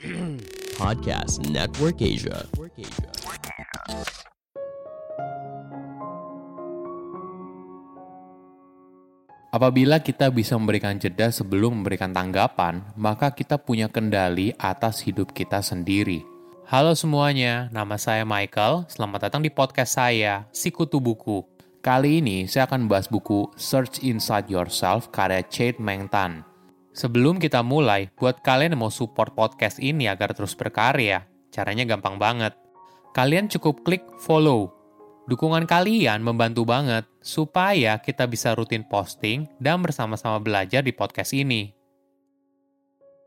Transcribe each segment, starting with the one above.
Podcast Network Asia. Apabila kita bisa memberikan jeda sebelum memberikan tanggapan, maka kita punya kendali atas hidup kita sendiri. Halo semuanya, nama saya Michael. Selamat datang di podcast saya, Sikutu Buku. Kali ini saya akan membahas buku Search Inside Yourself karya Chade Meng Tan. Sebelum kita mulai, buat kalian yang mau support podcast ini agar terus berkarya, caranya gampang banget. Kalian cukup klik follow Dukungan kalian membantu banget supaya kita bisa rutin posting dan bersama-sama belajar di podcast ini.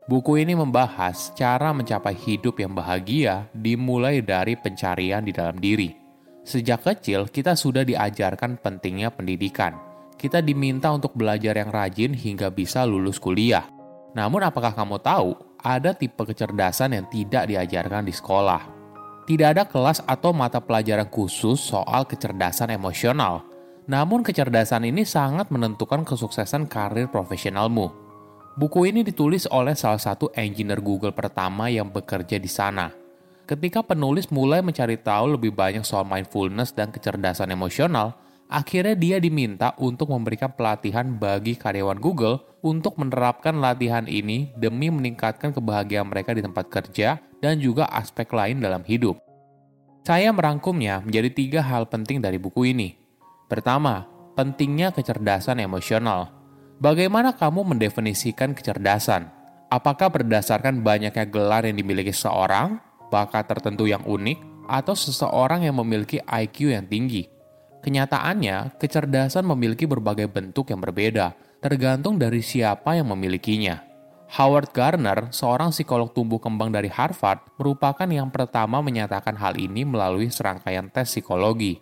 Buku ini membahas cara mencapai hidup yang bahagia dimulai dari pencarian di dalam diri. Sejak kecil, kita sudah diajarkan pentingnya pendidikan. Kita diminta untuk belajar yang rajin hingga bisa lulus kuliah. Namun apakah kamu tahu, ada tipe kecerdasan yang tidak diajarkan di sekolah? Tidak ada kelas atau mata pelajaran khusus soal kecerdasan emosional. Namun kecerdasan ini sangat menentukan kesuksesan karir profesionalmu. Buku ini ditulis oleh salah satu engineer Google pertama yang bekerja di sana. Ketika penulis mulai mencari tahu lebih banyak soal mindfulness dan kecerdasan emosional, akhirnya dia diminta untuk memberikan pelatihan bagi karyawan Google untuk menerapkan latihan ini demi meningkatkan kebahagiaan mereka di tempat kerja dan juga aspek lain dalam hidup. Saya merangkumnya menjadi tiga hal penting dari buku ini. Pertama, pentingnya kecerdasan emosional. Bagaimana kamu mendefinisikan kecerdasan? Apakah berdasarkan banyaknya gelar yang dimiliki seseorang, bakat tertentu yang unik, atau seseorang yang memiliki IQ yang tinggi? Kenyataannya, kecerdasan memiliki berbagai bentuk yang berbeda, tergantung dari siapa yang memilikinya. Howard Gardner, seorang psikolog tumbuh kembang dari Harvard, merupakan yang pertama menyatakan hal ini melalui serangkaian tes psikologi.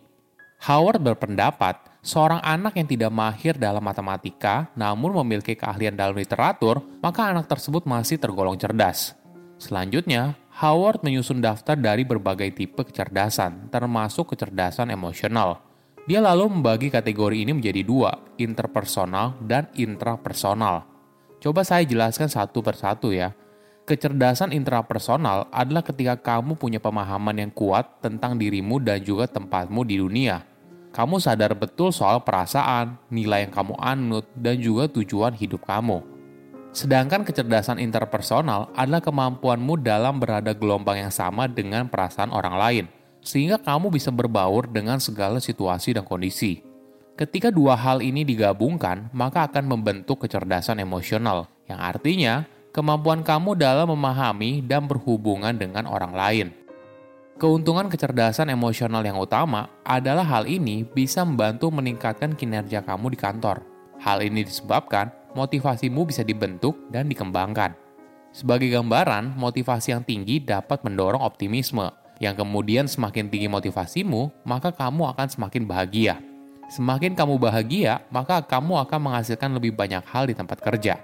Howard berpendapat, seorang anak yang tidak mahir dalam matematika namun memiliki keahlian dalam literatur, maka anak tersebut masih tergolong cerdas. Selanjutnya, Howard menyusun daftar dari berbagai tipe kecerdasan, termasuk kecerdasan emosional. Dia lalu membagi kategori ini menjadi dua, interpersonal dan intrapersonal. Coba saya jelaskan satu persatu ya. Kecerdasan intrapersonal adalah ketika kamu punya pemahaman yang kuat tentang dirimu dan juga tempatmu di dunia. Kamu sadar betul soal perasaan, nilai yang kamu anut, dan juga tujuan hidup kamu. Sedangkan kecerdasan interpersonal adalah kemampuanmu dalam berada gelombang yang sama dengan perasaan orang lain, sehingga kamu bisa berbaur dengan segala situasi dan kondisi. Ketika dua hal ini digabungkan, maka akan membentuk kecerdasan emosional, yang artinya kemampuan kamu dalam memahami dan berhubungan dengan orang lain. Keuntungan kecerdasan emosional yang utama adalah hal ini bisa membantu meningkatkan kinerja kamu di kantor. Hal ini disebabkan motivasimu bisa dibentuk dan dikembangkan. Sebagai gambaran, motivasi yang tinggi dapat mendorong optimisme, yang kemudian semakin tinggi motivasimu, maka kamu akan semakin bahagia. Semakin kamu bahagia, maka kamu akan menghasilkan lebih banyak hal di tempat kerja.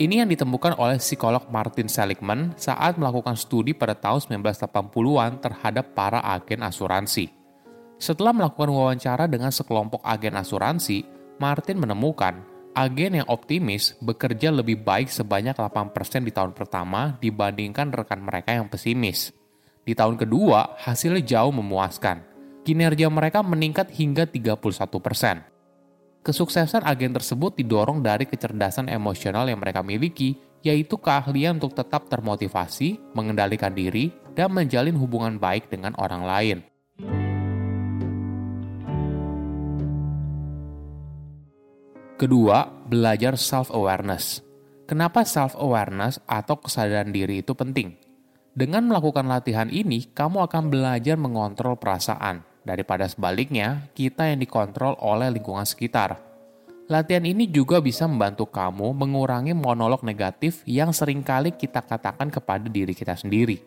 Ini yang ditemukan oleh psikolog Martin Seligman saat melakukan studi pada tahun 1980-an terhadap para agen asuransi. Setelah melakukan wawancara dengan sekelompok agen asuransi, Martin menemukan agen yang optimis bekerja lebih baik sebanyak 8% di tahun pertama dibandingkan rekan mereka yang pesimis. Di tahun kedua, hasilnya jauh memuaskan kinerja mereka meningkat hingga 31 persen. Kesuksesan agen tersebut didorong dari kecerdasan emosional yang mereka miliki, yaitu keahlian untuk tetap termotivasi, mengendalikan diri, dan menjalin hubungan baik dengan orang lain. Kedua, belajar self-awareness. Kenapa self-awareness atau kesadaran diri itu penting? Dengan melakukan latihan ini, kamu akan belajar mengontrol perasaan, daripada sebaliknya kita yang dikontrol oleh lingkungan sekitar. Latihan ini juga bisa membantu kamu mengurangi monolog negatif yang sering kali kita katakan kepada diri kita sendiri.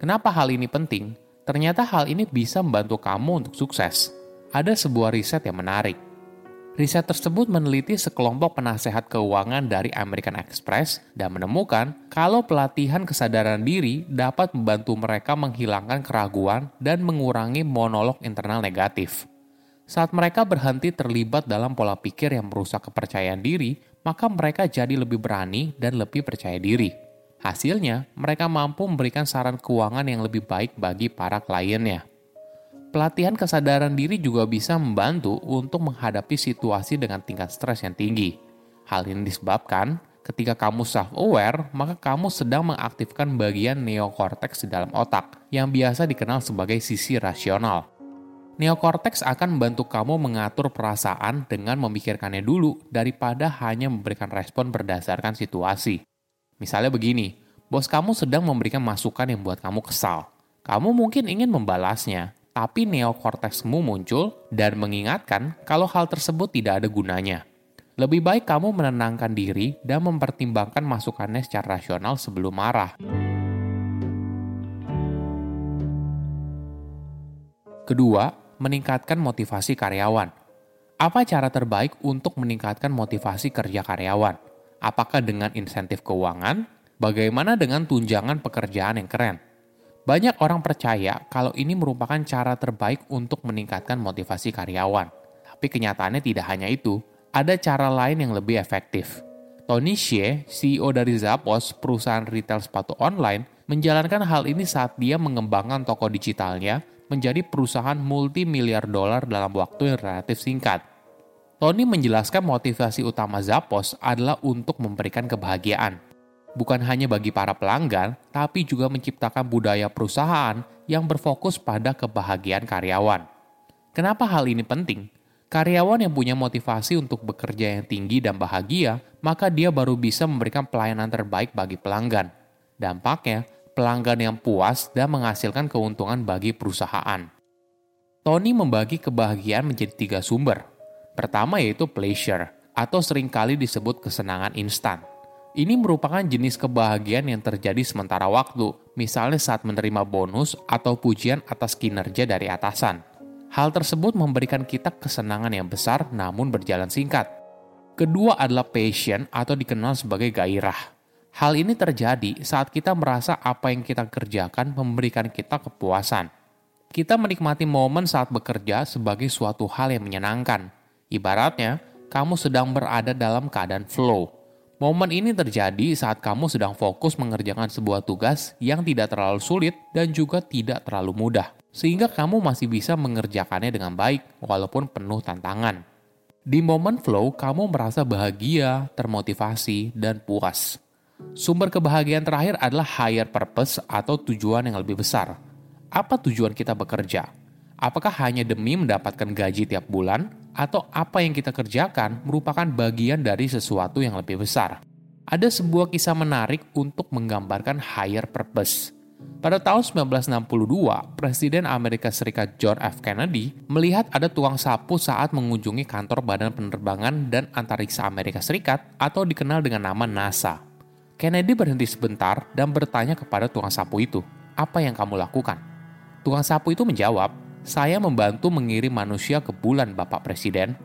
Kenapa hal ini penting? Ternyata hal ini bisa membantu kamu untuk sukses. Ada sebuah riset yang menarik Riset tersebut meneliti sekelompok penasehat keuangan dari American Express dan menemukan kalau pelatihan kesadaran diri dapat membantu mereka menghilangkan keraguan dan mengurangi monolog internal negatif. Saat mereka berhenti terlibat dalam pola pikir yang merusak kepercayaan diri, maka mereka jadi lebih berani dan lebih percaya diri. Hasilnya, mereka mampu memberikan saran keuangan yang lebih baik bagi para kliennya. Pelatihan kesadaran diri juga bisa membantu untuk menghadapi situasi dengan tingkat stres yang tinggi. Hal ini disebabkan ketika kamu self-aware, maka kamu sedang mengaktifkan bagian neokortex di dalam otak yang biasa dikenal sebagai sisi rasional. Neokortex akan membantu kamu mengatur perasaan dengan memikirkannya dulu daripada hanya memberikan respon berdasarkan situasi. Misalnya begini, bos kamu sedang memberikan masukan yang membuat kamu kesal. Kamu mungkin ingin membalasnya, tapi neokorteksmu muncul dan mengingatkan kalau hal tersebut tidak ada gunanya. Lebih baik kamu menenangkan diri dan mempertimbangkan masukannya secara rasional sebelum marah. Kedua, meningkatkan motivasi karyawan. Apa cara terbaik untuk meningkatkan motivasi kerja karyawan? Apakah dengan insentif keuangan? Bagaimana dengan tunjangan pekerjaan yang keren? Banyak orang percaya kalau ini merupakan cara terbaik untuk meningkatkan motivasi karyawan. Tapi kenyataannya tidak hanya itu, ada cara lain yang lebih efektif. Tony Xie, CEO dari Zappos, perusahaan retail sepatu online, menjalankan hal ini saat dia mengembangkan toko digitalnya menjadi perusahaan multi miliar dolar dalam waktu yang relatif singkat. Tony menjelaskan motivasi utama Zappos adalah untuk memberikan kebahagiaan. Bukan hanya bagi para pelanggan, tapi juga menciptakan budaya perusahaan yang berfokus pada kebahagiaan karyawan. Kenapa hal ini penting? Karyawan yang punya motivasi untuk bekerja yang tinggi dan bahagia, maka dia baru bisa memberikan pelayanan terbaik bagi pelanggan. Dampaknya, pelanggan yang puas dan menghasilkan keuntungan bagi perusahaan. Tony membagi kebahagiaan menjadi tiga sumber, Pertama yaitu pleasure, atau sering kali disebut kesenangan instan. Ini merupakan jenis kebahagiaan yang terjadi sementara waktu, misalnya saat menerima bonus atau pujian atas kinerja dari atasan. Hal tersebut memberikan kita kesenangan yang besar namun berjalan singkat. Kedua adalah passion atau dikenal sebagai gairah. Hal ini terjadi saat kita merasa apa yang kita kerjakan memberikan kita kepuasan. Kita menikmati momen saat bekerja sebagai suatu hal yang menyenangkan, Ibaratnya, kamu sedang berada dalam keadaan flow. Momen ini terjadi saat kamu sedang fokus mengerjakan sebuah tugas yang tidak terlalu sulit dan juga tidak terlalu mudah, sehingga kamu masih bisa mengerjakannya dengan baik walaupun penuh tantangan. Di momen flow, kamu merasa bahagia, termotivasi, dan puas. Sumber kebahagiaan terakhir adalah higher purpose atau tujuan yang lebih besar. Apa tujuan kita bekerja? Apakah hanya demi mendapatkan gaji tiap bulan, atau apa yang kita kerjakan merupakan bagian dari sesuatu yang lebih besar. Ada sebuah kisah menarik untuk menggambarkan higher purpose. Pada tahun 1962, Presiden Amerika Serikat John F. Kennedy melihat ada tukang sapu saat mengunjungi kantor Badan Penerbangan dan Antariksa Amerika Serikat atau dikenal dengan nama NASA. Kennedy berhenti sebentar dan bertanya kepada tukang sapu itu, "Apa yang kamu lakukan?" Tukang sapu itu menjawab, saya membantu mengirim manusia ke bulan Bapak Presiden.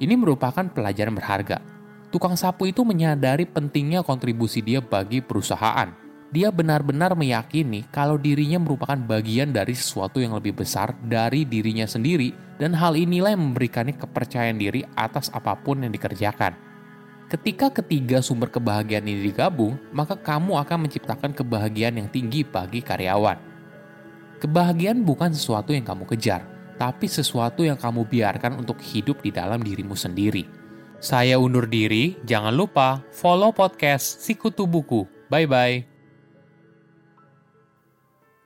Ini merupakan pelajaran berharga. Tukang sapu itu menyadari pentingnya kontribusi dia bagi perusahaan. Dia benar-benar meyakini kalau dirinya merupakan bagian dari sesuatu yang lebih besar dari dirinya sendiri dan hal inilah yang memberikannya kepercayaan diri atas apa pun yang dikerjakan. Ketika ketiga sumber kebahagiaan ini digabung, maka kamu akan menciptakan kebahagiaan yang tinggi bagi karyawan. Kebahagiaan bukan sesuatu yang kamu kejar, tapi sesuatu yang kamu biarkan untuk hidup di dalam dirimu sendiri. Saya undur diri, jangan lupa follow podcast Sikutu Buku. Bye-bye.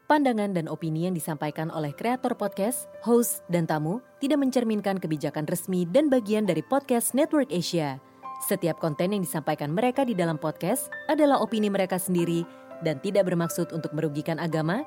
Pandangan dan opini yang disampaikan oleh kreator podcast, host, dan tamu tidak mencerminkan kebijakan resmi dan bagian dari podcast Network Asia. Setiap konten yang disampaikan mereka di dalam podcast adalah opini mereka sendiri dan tidak bermaksud untuk merugikan agama,